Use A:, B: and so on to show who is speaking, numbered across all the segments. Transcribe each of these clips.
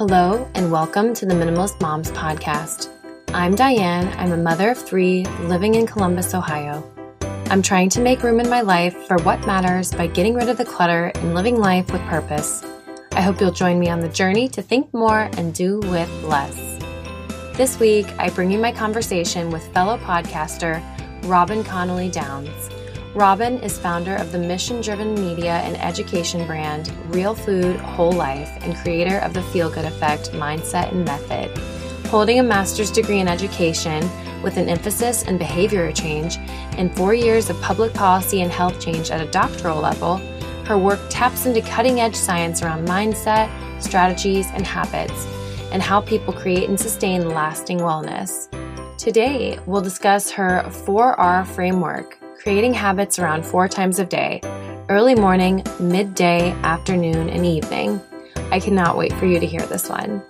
A: Hello, and welcome to the Minimalist Moms Podcast. I'm Diane. I'm a mother of three living in Columbus, Ohio. I'm trying to make room in my life for what matters by getting rid of the clutter and living life with purpose. I hope you'll join me on the journey to think more and do with less. This week, I bring you my conversation with fellow podcaster Robyn Conley Downs. Robyn is founder of the mission driven media and education brand Real Food Whole Life and creator of the Feel Good Effect mindset and method. Holding a master's degree in education with an emphasis in behavior change and four years of public policy and health change at a doctoral level, her work taps into cutting edge science around mindset, strategies, and habits, and how people create and sustain lasting wellness. Today, we'll discuss her 4R framework creating habits around four times a day early morning, midday, afternoon, and evening. I cannot wait for you to hear this one.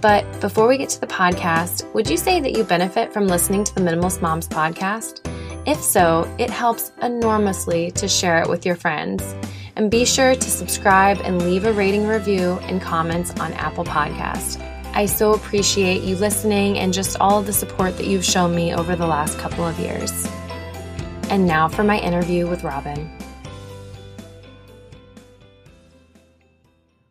A: But before we get to the podcast, would you say that you benefit from listening to the Minimalist Moms podcast? If so, it helps enormously to share it with your friends. And be sure to subscribe and leave a rating review and comments on Apple Podcast. I so appreciate you listening and just all of the support that you've shown me over the last couple of years. And now for my interview with Robyn.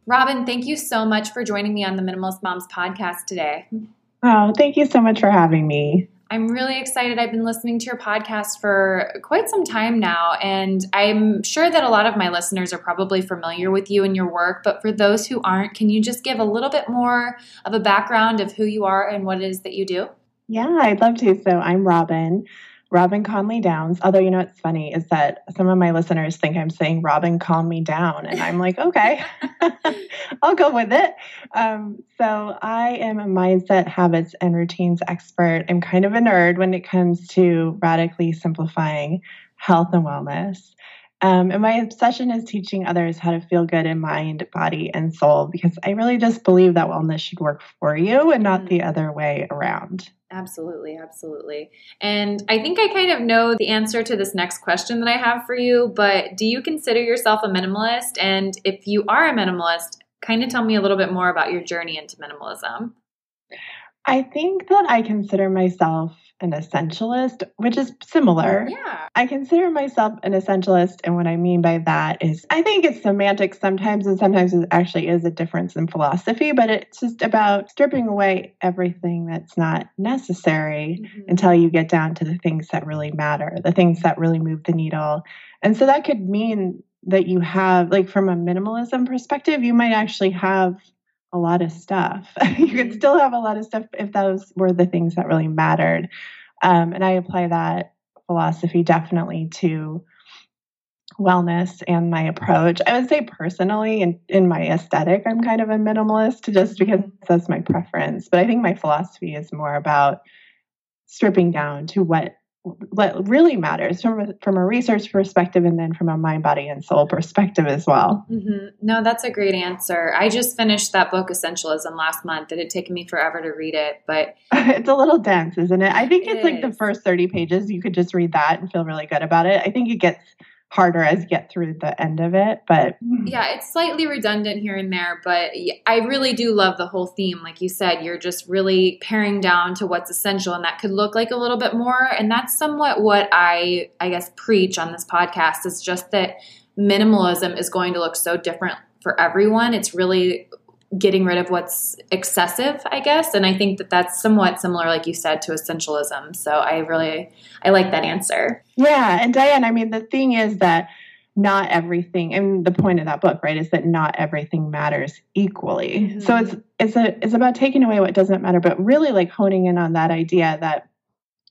A: Robyn, thank you so much for joining me on the Minimalist Moms podcast today.
B: Oh, thank you so much for having me.
A: I'm really excited. I've been listening to your podcast for quite some time now, and I'm sure that a lot of my listeners are probably familiar with you and your work. But for those who aren't, can you just give a little bit more of a background of who you are and what it is that you do?
B: Yeah, I'd love to. So, I'm Robyn. Robyn Conley Downs. Although, you know, what's funny is that some of my listeners think I'm saying, Robin, calm me down. And I'm like, okay, I'll go with it. Um, so, I am a mindset, habits, and routines expert. I'm kind of a nerd when it comes to radically simplifying health and wellness. Um, and my obsession is teaching others how to feel good in mind, body, and soul because I really just believe that wellness should work for you and not the mm. other way around.
A: Absolutely, absolutely. And I think I kind of know the answer to this next question that I have for you, but do you consider yourself a minimalist? And if you are a minimalist, kind of tell me a little bit more about your journey into minimalism.
B: I think that I consider myself an essentialist, which is similar.
A: Yeah.
B: I consider myself an essentialist. And what I mean by that is I think it's semantics sometimes, and sometimes it actually is a difference in philosophy, but it's just about stripping away everything that's not necessary mm-hmm. until you get down to the things that really matter, the things that really move the needle. And so that could mean that you have, like, from a minimalism perspective, you might actually have a lot of stuff. you could mm-hmm. still have a lot of stuff if those were the things that really mattered. Um, and I apply that philosophy definitely to wellness and my approach. I would say personally, in, in my aesthetic, I'm kind of a minimalist just because mm-hmm. that's my preference. But I think my philosophy is more about stripping down to what what really matters from a, from a research perspective and then from a mind body and soul perspective as well.
A: Mm-hmm. no that's a great answer. I just finished that book essentialism last month. It had taken me forever to read it but
B: it's a little dense isn't it? I think it it's is. like the first 30 pages. You could just read that and feel really good about it. I think it gets harder as you get through the end of it. But mm-hmm.
A: yeah, it's slightly redundant here and there, but I really do love the whole theme. Like you said, you're just really paring down to what's essential, and that could look like a little bit more. And that's somewhat what I, I guess, preach on this podcast is just that minimalism is going to look so different for everyone. It's really getting rid of what's excessive, I guess. And I think that that's somewhat similar, like you said, to essentialism. So I really, I like that answer.
B: Yeah. And Diane, I mean, the thing is that not everything, and the point of that book, right, is that not everything matters equally. Mm-hmm. So it's, it's, a, it's about taking away what doesn't matter, but really like honing in on that idea that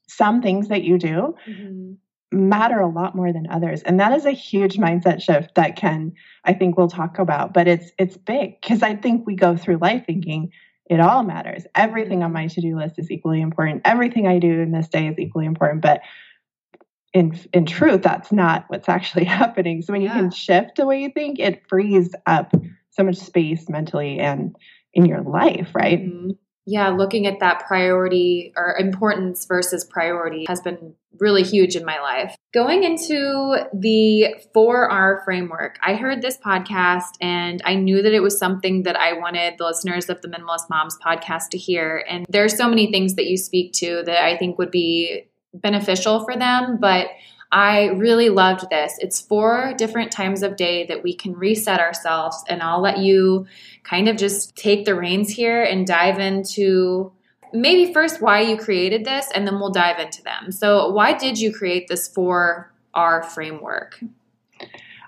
B: some things that you do mm-hmm matter a lot more than others. And that is a huge mindset shift that can i think we'll talk about but it's it's big because i think we go through life thinking it all matters. Everything on my to-do list is equally important. Everything i do in this day is equally important. But in in truth that's not what's actually happening. So when yeah. you can shift the way you think it frees up so much space mentally and in your life right?
A: Mm-hmm. Yeah, looking at that priority or importance versus priority has been really huge in my life. Going into the 4R framework, I heard this podcast and I knew that it was something that I wanted the listeners of the Minimalist Moms podcast to hear. And there are so many things that you speak to that I think would be beneficial for them, but I really loved this. It's four different times of day that we can reset ourselves, and I'll let you kind of just take the reins here and dive into maybe first why you created this, and then we'll dive into them. So, why did you create this 4R framework?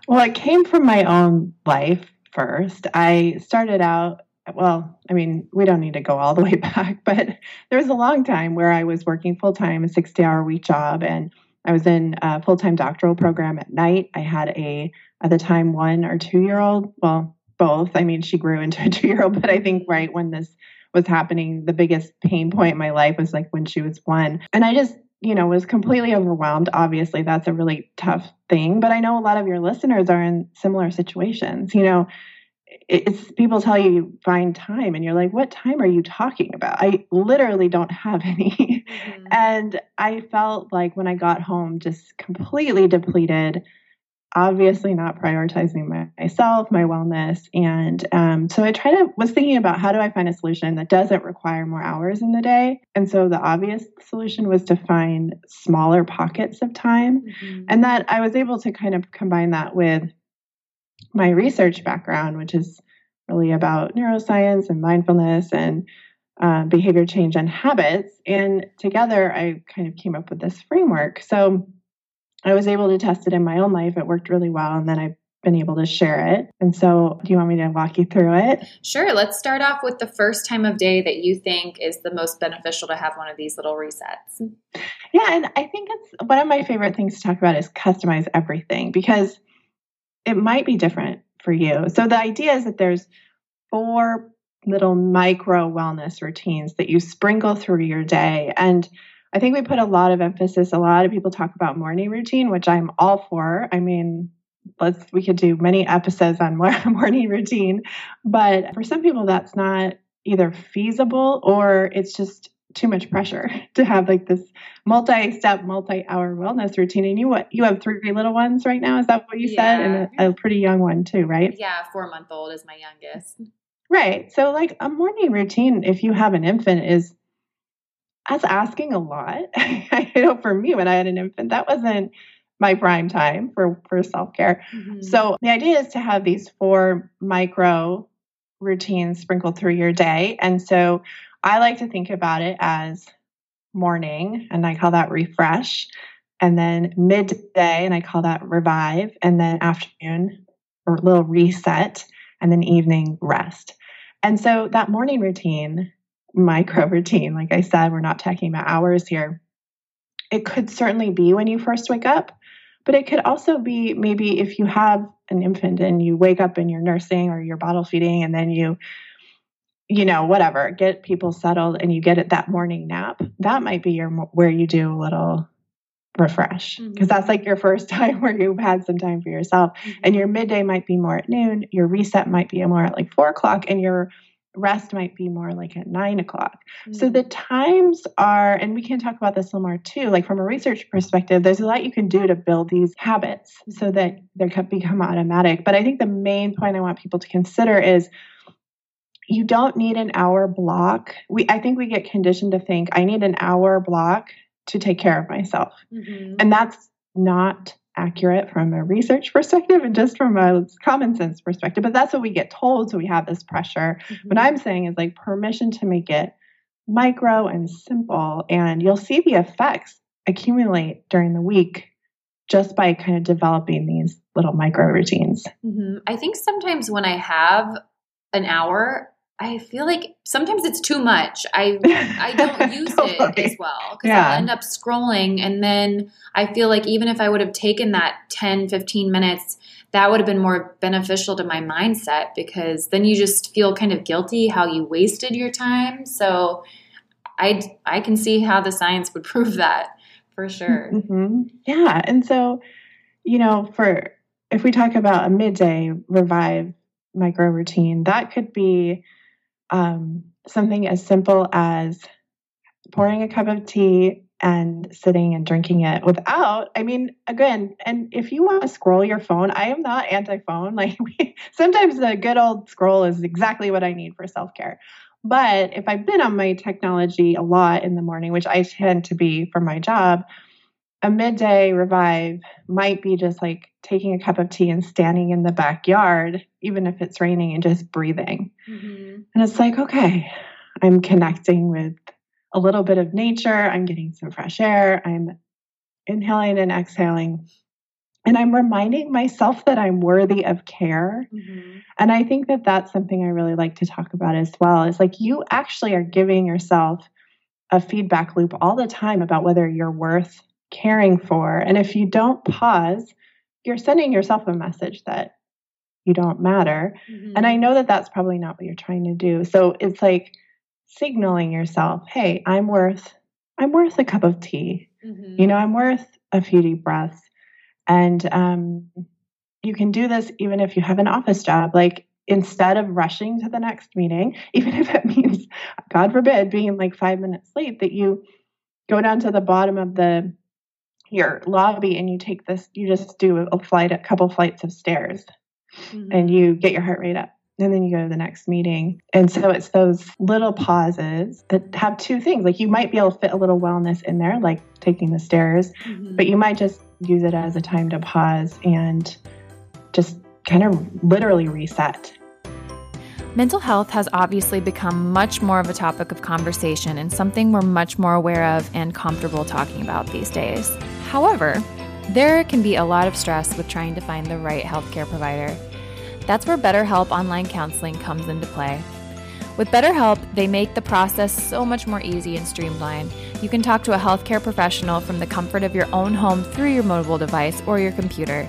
B: Well, it came from my own life first. I started out well, I mean, we don't need to go all the way back, but there was a long time where I was working full time, a 60 hour week job, and I was in a full time doctoral program at night. I had a, at the time, one or two year old. Well, both. I mean, she grew into a two year old, but I think right when this was happening, the biggest pain point in my life was like when she was one. And I just, you know, was completely overwhelmed. Obviously, that's a really tough thing. But I know a lot of your listeners are in similar situations. You know, it's people tell you you find time and you're like what time are you talking about i literally don't have any mm-hmm. and i felt like when i got home just completely depleted obviously not prioritizing my, myself my wellness and um, so i tried to was thinking about how do i find a solution that doesn't require more hours in the day and so the obvious solution was to find smaller pockets of time mm-hmm. and that i was able to kind of combine that with my research background, which is really about neuroscience and mindfulness and uh, behavior change and habits. And together, I kind of came up with this framework. So I was able to test it in my own life. It worked really well. And then I've been able to share it. And so, do you want me to walk you through it?
A: Sure. Let's start off with the first time of day that you think is the most beneficial to have one of these little resets.
B: Yeah. And I think it's one of my favorite things to talk about is customize everything because it might be different for you. So the idea is that there's four little micro wellness routines that you sprinkle through your day. And I think we put a lot of emphasis, a lot of people talk about morning routine, which I'm all for. I mean, let's we could do many episodes on morning routine, but for some people that's not either feasible or it's just too much pressure to have like this multi-step, multi-hour wellness routine. And you what you have three little ones right now? Is that what you yeah. said? And a, a, pretty young one too, right?
A: Yeah, four month old is my youngest.
B: Right. So like a morning routine, if you have an infant, is that's asking a lot. I know for me when I had an infant, that wasn't my prime time for for self care. Mm-hmm. So the idea is to have these four micro routines sprinkled through your day, and so I like to think about it as morning, and I call that refresh, and then midday, and I call that revive, and then afternoon, or little reset, and then evening rest. And so that morning routine, micro routine, like I said, we're not talking about hours here. It could certainly be when you first wake up, but it could also be maybe if you have an infant and you wake up and you're nursing or you're bottle feeding and then you you know, whatever, get people settled and you get it that morning nap, that might be your where you do a little refresh because mm-hmm. that's like your first time where you've had some time for yourself. Mm-hmm. And your midday might be more at noon, your reset might be more at like four o'clock, and your rest might be more like at nine o'clock. Mm-hmm. So the times are, and we can talk about this a little more too, like from a research perspective, there's a lot you can do to build these habits so that they become automatic. But I think the main point I want people to consider is you don't need an hour block. We I think we get conditioned to think I need an hour block to take care of myself. Mm-hmm. And that's not accurate from a research perspective and just from a common sense perspective, but that's what we get told so we have this pressure. Mm-hmm. What I'm saying is like permission to make it micro and simple and you'll see the effects accumulate during the week just by kind of developing these little micro routines.
A: Mm-hmm. I think sometimes when I have an hour, I feel like sometimes it's too much. I I don't use totally. it as well because yeah. i end up scrolling and then I feel like even if I would have taken that 10 15 minutes that would have been more beneficial to my mindset because then you just feel kind of guilty how you wasted your time. So I I can see how the science would prove that for sure.
B: Mm-hmm. Yeah, and so you know, for if we talk about a midday revive micro routine, that could be um, something as simple as pouring a cup of tea and sitting and drinking it without i mean again and if you want to scroll your phone i am not anti-phone like we, sometimes the good old scroll is exactly what i need for self-care. But if i've been on my technology a lot in the morning which i tend to be for my job a midday revive might be just like taking a cup of tea and standing in the backyard, even if it's raining, and just breathing. Mm-hmm. And it's like, okay, I'm connecting with a little bit of nature. I'm getting some fresh air. I'm inhaling and exhaling. And I'm reminding myself that I'm worthy of care. Mm-hmm. And I think that that's something I really like to talk about as well. Is like you actually are giving yourself a feedback loop all the time about whether you're worth caring for. And if you don't pause, you're sending yourself a message that you don't matter. Mm-hmm. And I know that that's probably not what you're trying to do. So it's like signaling yourself, hey, I'm worth I'm worth a cup of tea. Mm-hmm. You know, I'm worth a few deep breaths. And um, you can do this even if you have an office job. Like instead of rushing to the next meeting, even if it means, God forbid, being like five minutes late, that you go down to the bottom of the your lobby and you take this, you just do a flight, a couple flights of stairs, mm-hmm. and you get your heart rate up and then you go to the next meeting. And so it's those little pauses that have two things. Like you might be able to fit a little wellness in there, like taking the stairs, mm-hmm. but you might just use it as a time to pause and just kind of literally reset.
A: Mental health has obviously become much more of a topic of conversation and something we're much more aware of and comfortable talking about these days. However, there can be a lot of stress with trying to find the right healthcare provider. That's where BetterHelp Online Counseling comes into play. With BetterHelp, they make the process so much more easy and streamlined. You can talk to a healthcare professional from the comfort of your own home through your mobile device or your computer.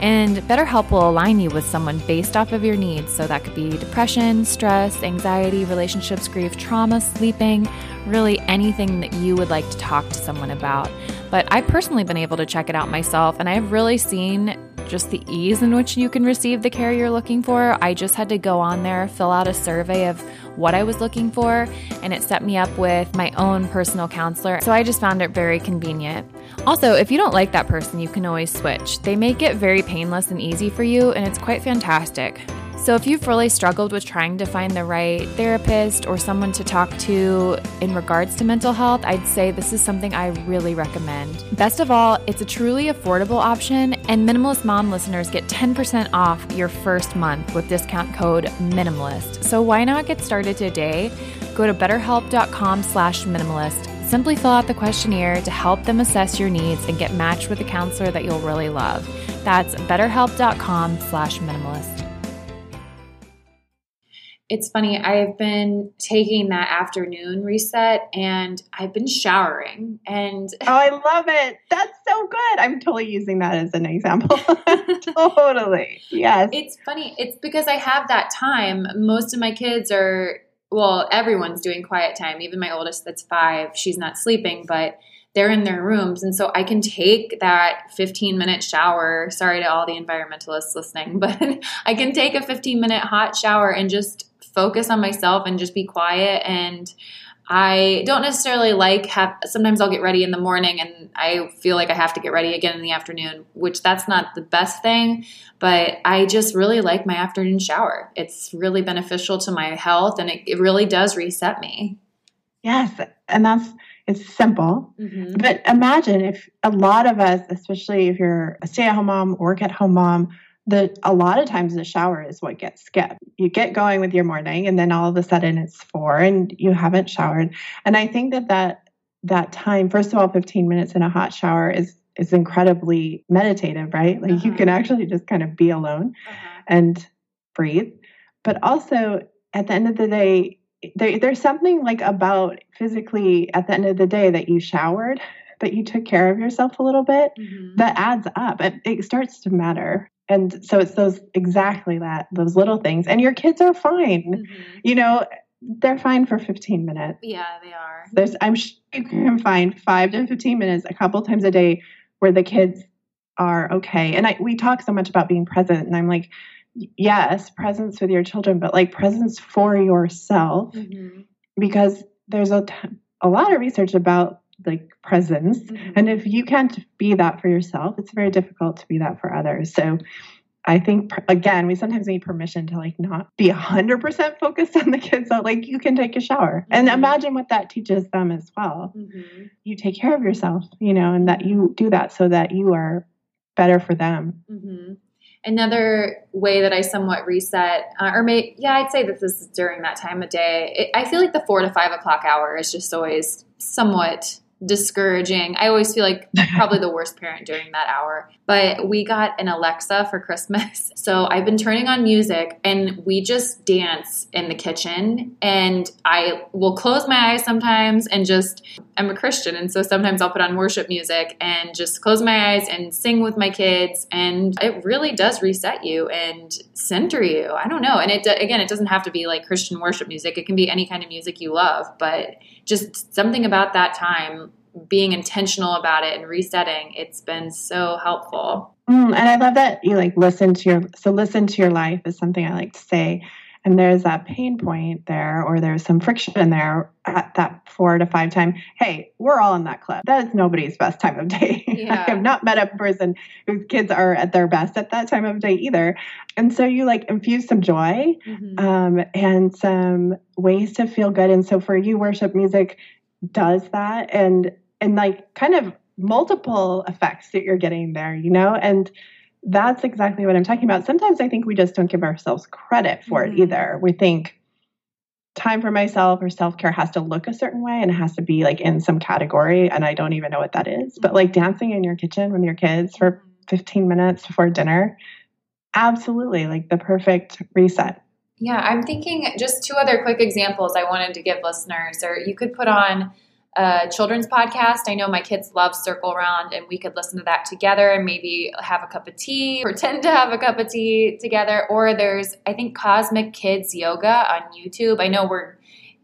A: And BetterHelp will align you with someone based off of your needs. So that could be depression, stress, anxiety, relationships, grief, trauma, sleeping, really anything that you would like to talk to someone about. But I've personally been able to check it out myself, and I've really seen just the ease in which you can receive the care you're looking for. I just had to go on there, fill out a survey of what I was looking for, and it set me up with my own personal counselor. So I just found it very convenient. Also, if you don't like that person, you can always switch. They make it very painless and easy for you, and it's quite fantastic. So, if you've really struggled with trying to find the right therapist or someone to talk to in regards to mental health, I'd say this is something I really recommend. Best of all, it's a truly affordable option, and Minimalist Mom listeners get 10% off your first month with discount code MINIMALIST. So, why not get started today? Go to betterhelp.com slash minimalist. Simply fill out the questionnaire to help them assess your needs and get matched with a counselor that you'll really love. That's betterhelp.com slash minimalist. It's funny, I've been taking that afternoon reset and I've been showering and
B: Oh, I love it. That's so good. I'm totally using that as an example. totally. Yes.
A: It's funny. It's because I have that time. Most of my kids are well, everyone's doing quiet time. Even my oldest that's 5, she's not sleeping, but they're in their rooms. And so I can take that 15 minute shower. Sorry to all the environmentalists listening, but I can take a 15 minute hot shower and just focus on myself and just be quiet and I don't necessarily like have sometimes I'll get ready in the morning and I feel like I have to get ready again in the afternoon, which that's not the best thing, but I just really like my afternoon shower. It's really beneficial to my health and it, it really does reset me.
B: Yes, and that's it's simple. Mm-hmm. But imagine if a lot of us, especially if you're a stay-at-home mom, work at home mom, the a lot of times the shower is what gets skipped. You get going with your morning and then all of a sudden it's 4 and you haven't showered. And I think that that that time first of all 15 minutes in a hot shower is is incredibly meditative, right? Like uh-huh. you can uh-huh. actually just kind of be alone uh-huh. and breathe. But also at the end of the day there, there's something like about physically at the end of the day that you showered that you took care of yourself a little bit mm-hmm. that adds up it, it starts to matter and so it's those exactly that those little things. And your kids are fine. Mm-hmm. you know they're fine for 15 minutes.
A: Yeah they are.
B: There's i'm sure you can find five to 15 minutes a couple times a day where the kids are okay. And i we talk so much about being present and i'm like yes presence with your children but like presence for yourself. Mm-hmm. because there's a, t- a lot of research about like presence.
A: Mm-hmm.
B: And if you can't be that for yourself, it's very difficult to be that for others. So I think again, we sometimes need permission to like not be hundred percent focused on the kids. So like you can take a shower mm-hmm. and imagine what that teaches them as well. Mm-hmm. You take care of yourself, you know, and that you do that so that you are better for them.
A: Mm-hmm. Another way that I somewhat reset, uh, or may yeah, I'd say that this is during that time of day. It, I feel like the four to five o'clock hour is just always somewhat discouraging. I always feel like probably the worst parent during that hour. But we got an Alexa for Christmas. So I've been turning on music and we just dance in the kitchen. And I will close my eyes sometimes and just, I'm a Christian. And so sometimes I'll put on worship music and just close my eyes and sing with my kids. And it really does reset you and center you. I don't know. And it, again, it doesn't have to be like Christian worship music, it can be any kind of music you love. But just something about that time being intentional about it and resetting, it's been so helpful.
B: Mm, and I love that you like listen to your so listen to your life is something I like to say. And there's that pain point there, or there's some friction there at that four to five time. Hey, we're all in that club. That is nobody's best time of day. Yeah. I have not met a person whose kids are at their best at that time of day either. And so you like infuse some joy mm-hmm. um, and some ways to feel good. And so for you, worship music does that. And and like kind of multiple effects that you're getting there, you know? And that's exactly what I'm talking about. Sometimes I think we just don't give ourselves credit for mm-hmm. it either. We think time for myself or self care has to look a certain way and it has to be like in some category. And I don't even know what that is. But like dancing in your kitchen with your kids for mm-hmm. 15 minutes before dinner, absolutely like the perfect reset.
A: Yeah, I'm thinking just two other quick examples I wanted to give listeners, or you could put on a children's podcast. I know my kids love Circle Round, and we could listen to that together and maybe have a cup of tea, pretend to have a cup of tea together. Or there's, I think, Cosmic Kids Yoga on YouTube. I know we're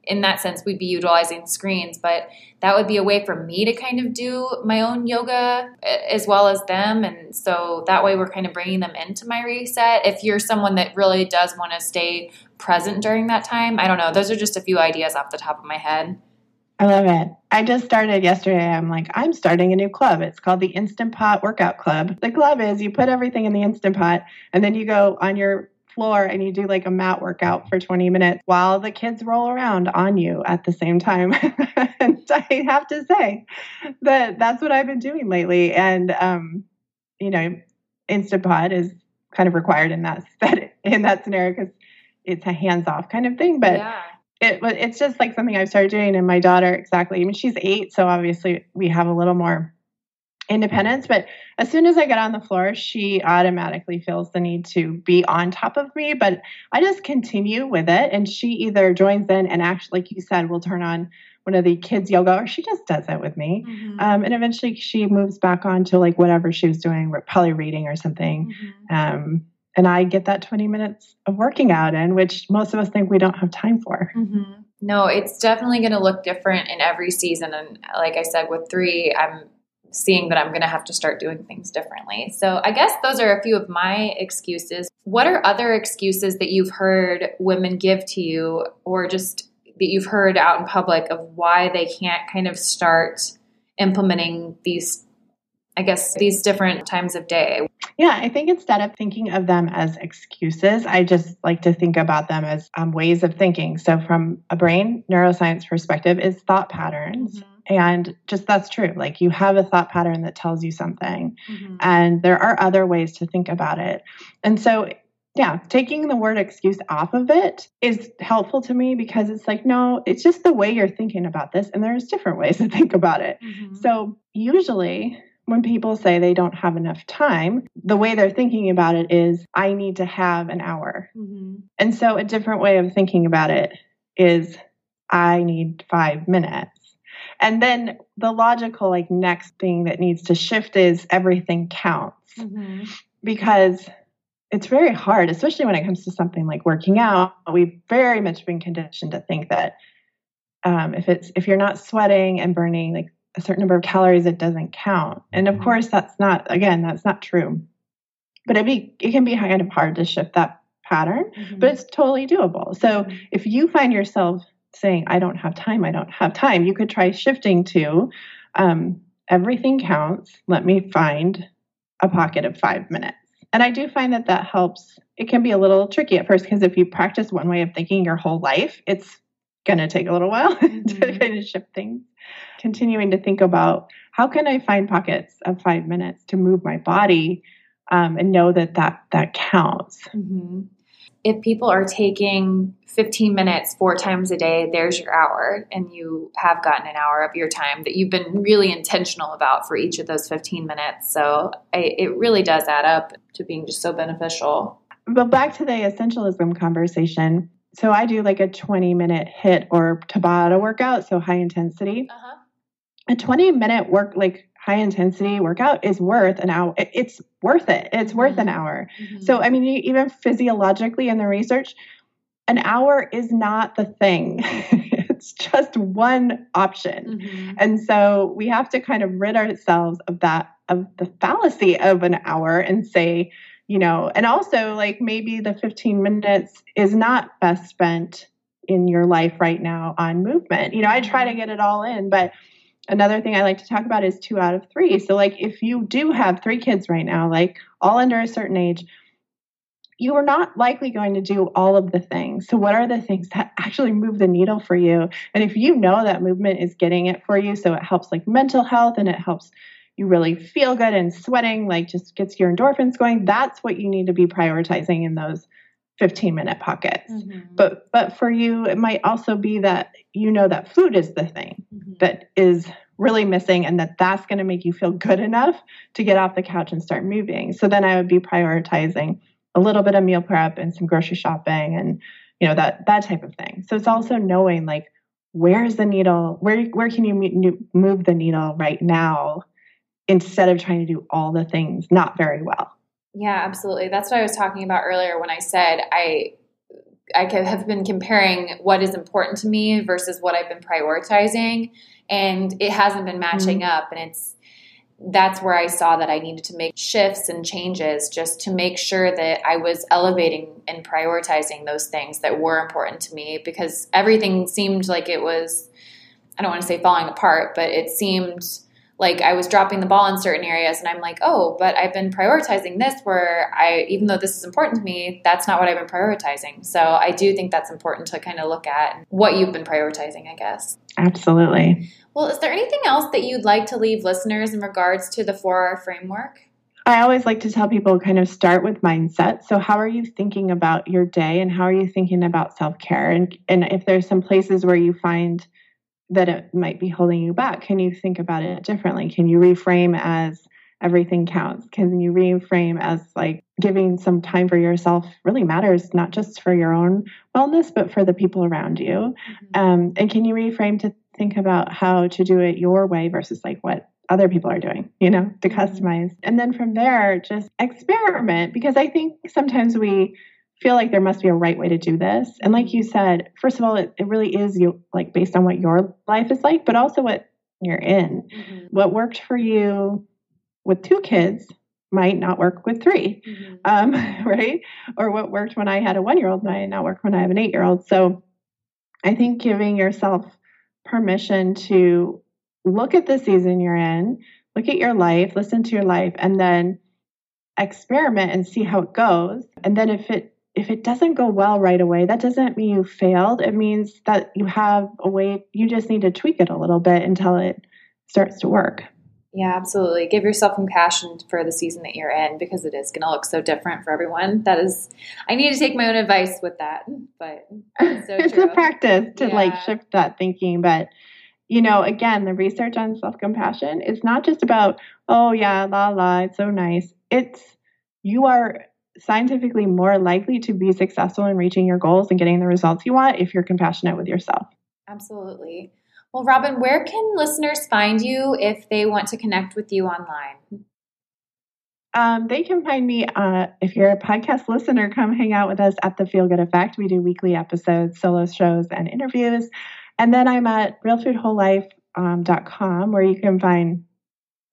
A: in that sense, we'd be utilizing screens, but that would be a way for me to kind of do my own yoga eh, as well as them. And so that way we're kind of bringing them into my reset. If you're someone that really does want to stay present during that time, I don't know. Those are just a few ideas off the top of my head.
B: I love it. I just started yesterday. I'm like, I'm starting a new club. It's called the Instant Pot Workout Club. The club is you put everything in the Instant Pot and then you go on your floor and you do like a mat workout for 20 minutes while the kids roll around on you at the same time. and I have to say that that's what I've been doing lately. And, um, you know, Instant Pot is kind of required in that, in that scenario because it's a hands off kind of thing. But yeah it it's just like something I've started doing and my daughter exactly. I mean she's 8 so obviously we have a little more independence but as soon as I get on the floor she automatically feels the need to be on top of me but I just continue with it and she either joins in and actually like you said will turn on one of the kids yoga or she just does it with me mm-hmm. um, and eventually she moves back on to like whatever she was doing probably reading or something mm-hmm. um, and I get that 20 minutes of working out in, which most of us think we don't have time for.
A: Mm-hmm. No, it's definitely going to look different in every season. And like I said, with three, I'm seeing that I'm going to have to start doing things differently. So I guess those are a few of my excuses. What are other excuses that you've heard women give to you, or just that you've heard out in public of why they can't kind of start implementing these I guess, these different times of day?
B: Yeah, I think instead of thinking of them as excuses, I just like to think about them as um, ways of thinking. So, from a brain neuroscience perspective, is thought patterns. Mm-hmm. And just that's true. Like you have a thought pattern that tells you something, mm-hmm. and there are other ways to think about it. And so, yeah, taking the word excuse off of it is helpful to me because it's like, no, it's just the way you're thinking about this, and there's different ways to think about it. Mm-hmm. So, usually, when people say they don't have enough time, the way they're thinking about it is, I need to have an hour. Mm-hmm. And so a different way of thinking about it is, I need five minutes. And then the logical, like, next thing that needs to shift is everything counts. Mm-hmm. Because it's very hard, especially when it comes to something like working out. We've very much been conditioned to think that um, if it's if you're not sweating and burning like a certain number of calories, it doesn't count. And of mm-hmm. course, that's not, again, that's not true. But it, be, it can be kind of hard to shift that pattern, mm-hmm. but it's totally doable. So mm-hmm. if you find yourself saying, I don't have time, I don't have time. You could try shifting to um, everything counts. Let me find a pocket of five minutes. And I do find that that helps. It can be a little tricky at first because if you practice one way of thinking your whole life, it's going to take a little while mm-hmm. to kind of shift things. Continuing to think about how can I find pockets of five minutes to move my body um, and know that that that counts.
A: Mm-hmm. If people are taking 15 minutes four times a day, there's your hour, and you have gotten an hour of your time that you've been really intentional about for each of those 15 minutes. So I, it really does add up to being just so beneficial.
B: But back to the essentialism conversation. So I do like a 20 minute HIIT or Tabata workout, so high intensity. Uh-huh. A 20 minute work, like high intensity workout is worth an hour. It's worth it. It's worth an mm-hmm. hour. Mm-hmm. So, I mean, even physiologically in the research, an hour is not the thing. it's just one option. Mm-hmm. And so we have to kind of rid ourselves of that, of the fallacy of an hour and say, you know, and also like maybe the 15 minutes is not best spent in your life right now on movement. You know, I try to mm-hmm. get it all in, but another thing I like to talk about is two out of three. So, like, if you do have three kids right now, like all under a certain age, you are not likely going to do all of the things. So, what are the things that actually move the needle for you? And if you know that movement is getting it for you, so it helps like mental health and it helps you really feel good and sweating, like just gets your endorphins going, that's what you need to be prioritizing in those 15 minute pockets. Mm-hmm. But but for you it might also be that you know that food is the thing mm-hmm. that is really missing and that that's going to make you feel good enough to get off the couch and start moving. So then I would be prioritizing a little bit of meal prep and some grocery shopping and you know that that type of thing. So it's also knowing like where's the needle where where can you move the needle right now instead of trying to do all the things not very well.
A: Yeah, absolutely. That's what I was talking about earlier when I said I I have been comparing what is important to me versus what I've been prioritizing and it hasn't been matching mm-hmm. up and it's that's where I saw that I needed to make shifts and changes just to make sure that I was elevating and prioritizing those things that were important to me because everything seemed like it was I don't want to say falling apart, but it seemed like I was dropping the ball in certain areas and I'm like, oh, but I've been prioritizing this where I, even though this is important to me, that's not what I've been prioritizing. So I do think that's important to kind of look at what you've been prioritizing, I guess.
B: Absolutely.
A: Well, is there anything else that you'd like to leave listeners in regards to the 4R framework?
B: I always like to tell people kind of start with mindset. So, how are you thinking about your day and how are you thinking about self care? And, and if there's some places where you find that it might be holding you back? Can you think about it differently? Can you reframe as everything counts? Can you reframe as like giving some time for yourself really matters, not just for your own wellness, but for the people around you? Mm-hmm. Um, and can you reframe to think about how to do it your way versus like what other people are doing, you know, to mm-hmm. customize. And then from there, just experiment because I think sometimes we feel like there must be a right way to do this. And like you said, first of all, it, it really is you like based on what your life is like, but also what you're in. Mm-hmm. What worked for you with two kids might not work with 3 mm-hmm. um, right? Or what worked when I had a one year old might not work when I have an eight year old. So I think giving yourself permission to look at the season you're in, look at your life, listen to your life, and then experiment and see how it goes. And then if it if it doesn't go well right away, that doesn't mean you failed. It means that you have a way, you just need to tweak it a little bit until it starts to work.
A: Yeah, absolutely. Give yourself compassion for the season that you're in because it is going to look so different for everyone. That is, I need to take my own advice with that, but
B: it's, so it's a practice to yeah. like shift that thinking. But, you know, again, the research on self compassion is not just about, oh, yeah, la la, it's so nice. It's, you are scientifically more likely to be successful in reaching your goals and getting the results you want if you're compassionate with yourself.
A: Absolutely. Well, Robyn, where can listeners find you if they want to connect with you online?
B: Um, they can find me uh, if you're a podcast listener. Come hang out with us at the Feel Good Effect. We do weekly episodes, solo shows, and interviews. And then I'm at realfoodwholelife.com um, where you can find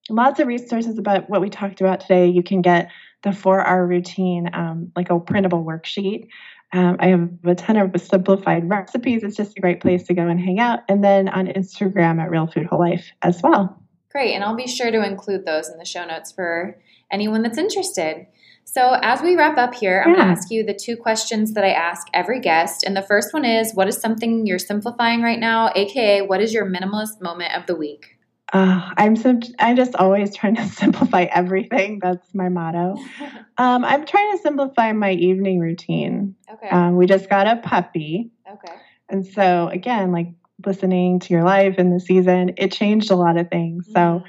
B: lots of resources about what we talked about today. You can get the 4R routine, um, like a printable worksheet. Um, I have a ton of simplified recipes. It's just a great place to go and hang out. And then on Instagram at Real Food Whole Life as well.
A: Great. And I'll be sure to include those in the show notes for anyone that's interested. So, as we wrap up here, I'm going to ask you the two questions that I ask every guest. And the first one is What is something you're simplifying right now? AKA, what is your minimalist moment of the week?
B: Uh, I'm so I'm just always trying to simplify everything. That's my motto. um, I'm trying to simplify my evening routine. Okay. Um, we just got a puppy. Okay. And so again, like listening to your life in the season, it changed a lot of things. Mm-hmm. So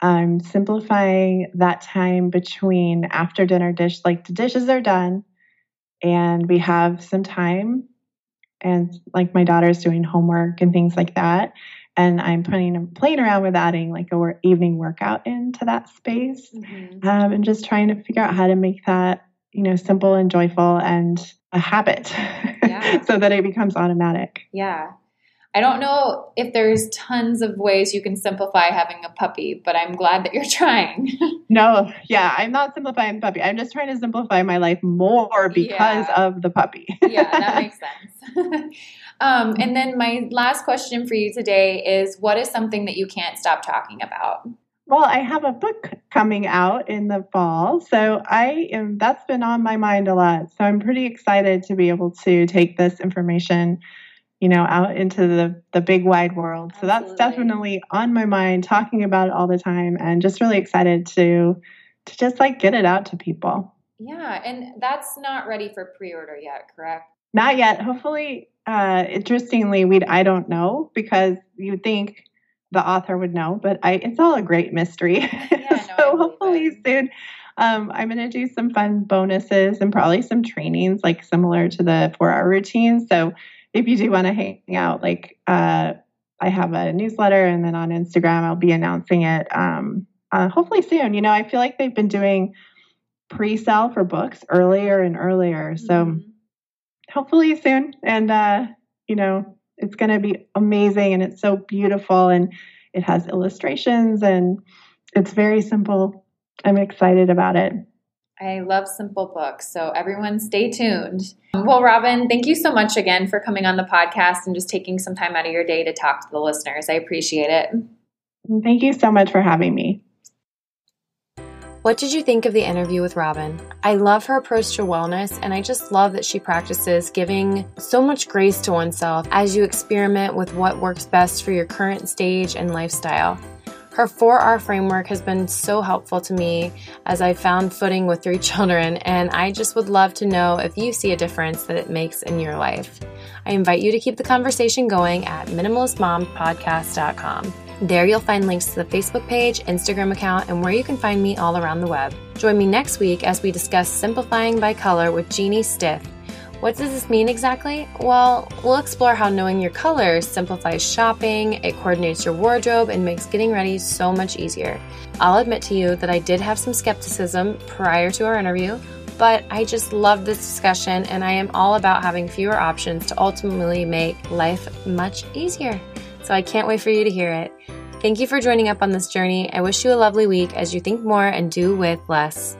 B: I'm simplifying that time between after dinner dish, like the dishes are done and we have some time and like my daughter's doing homework and things like that. And I'm playing playing around with adding like a work, evening workout into that space, mm-hmm. um, and just trying to figure out how to make that you know simple and joyful and a habit, yeah. so that it becomes automatic.
A: Yeah, I don't know if there's tons of ways you can simplify having a puppy, but I'm glad that you're trying.
B: no, yeah, I'm not simplifying the puppy. I'm just trying to simplify my life more because yeah. of the puppy.
A: yeah, that makes sense. um, and then my last question for you today is what is something that you can't stop talking about?
B: Well, I have a book coming out in the fall. So I am that's been on my mind a lot. So I'm pretty excited to be able to take this information you know, out into the the big wide world. So Absolutely. that's definitely on my mind, talking about it all the time, and just really excited to to just like get it out to people.
A: Yeah, and that's not ready for pre-order yet, correct?
B: Not yet. Hopefully, uh, interestingly, we I don't know because you think the author would know, but I it's all a great mystery. Yeah, no, so hopefully it. soon. Um, I'm going to do some fun bonuses and probably some trainings like similar to the 4R routine. So if you do want to hang out, like uh, I have a newsletter and then on Instagram, I'll be announcing it um, uh, hopefully soon. You know, I feel like they've been doing pre sale for books earlier and earlier. So mm-hmm. hopefully soon. And, uh, you know, it's going to be amazing and it's so beautiful and it has illustrations and it's very simple. I'm excited about it.
A: I love simple books. So, everyone, stay tuned. Well, Robyn, thank you so much again for coming on the podcast and just taking some time out of your day to talk to the listeners. I appreciate it.
B: Thank you so much for having me.
C: What did you think of the interview with Robyn? I love her approach to wellness, and I just love that she practices giving so much grace to oneself as you experiment with what works best for your current stage and lifestyle. Her 4R framework has been so helpful to me as I found footing with three children, and I just would love to know if you see a difference that it makes in your life. I invite you to keep the conversation going at minimalistmompodcast.com. There you'll find links to the Facebook page, Instagram account, and where you can find me all around the web. Join me next week as we discuss simplifying by color with Jeannie Stith what does this mean exactly? Well, we'll explore how knowing your colors simplifies shopping, it coordinates your wardrobe, and makes getting ready so much easier. I'll admit to you that I did have some skepticism prior to our interview, but I just love this discussion and I am all about having fewer options to ultimately make life much easier. So I can't wait for you to hear it. Thank you for joining up on this journey. I wish you a lovely week as you think more and do with less.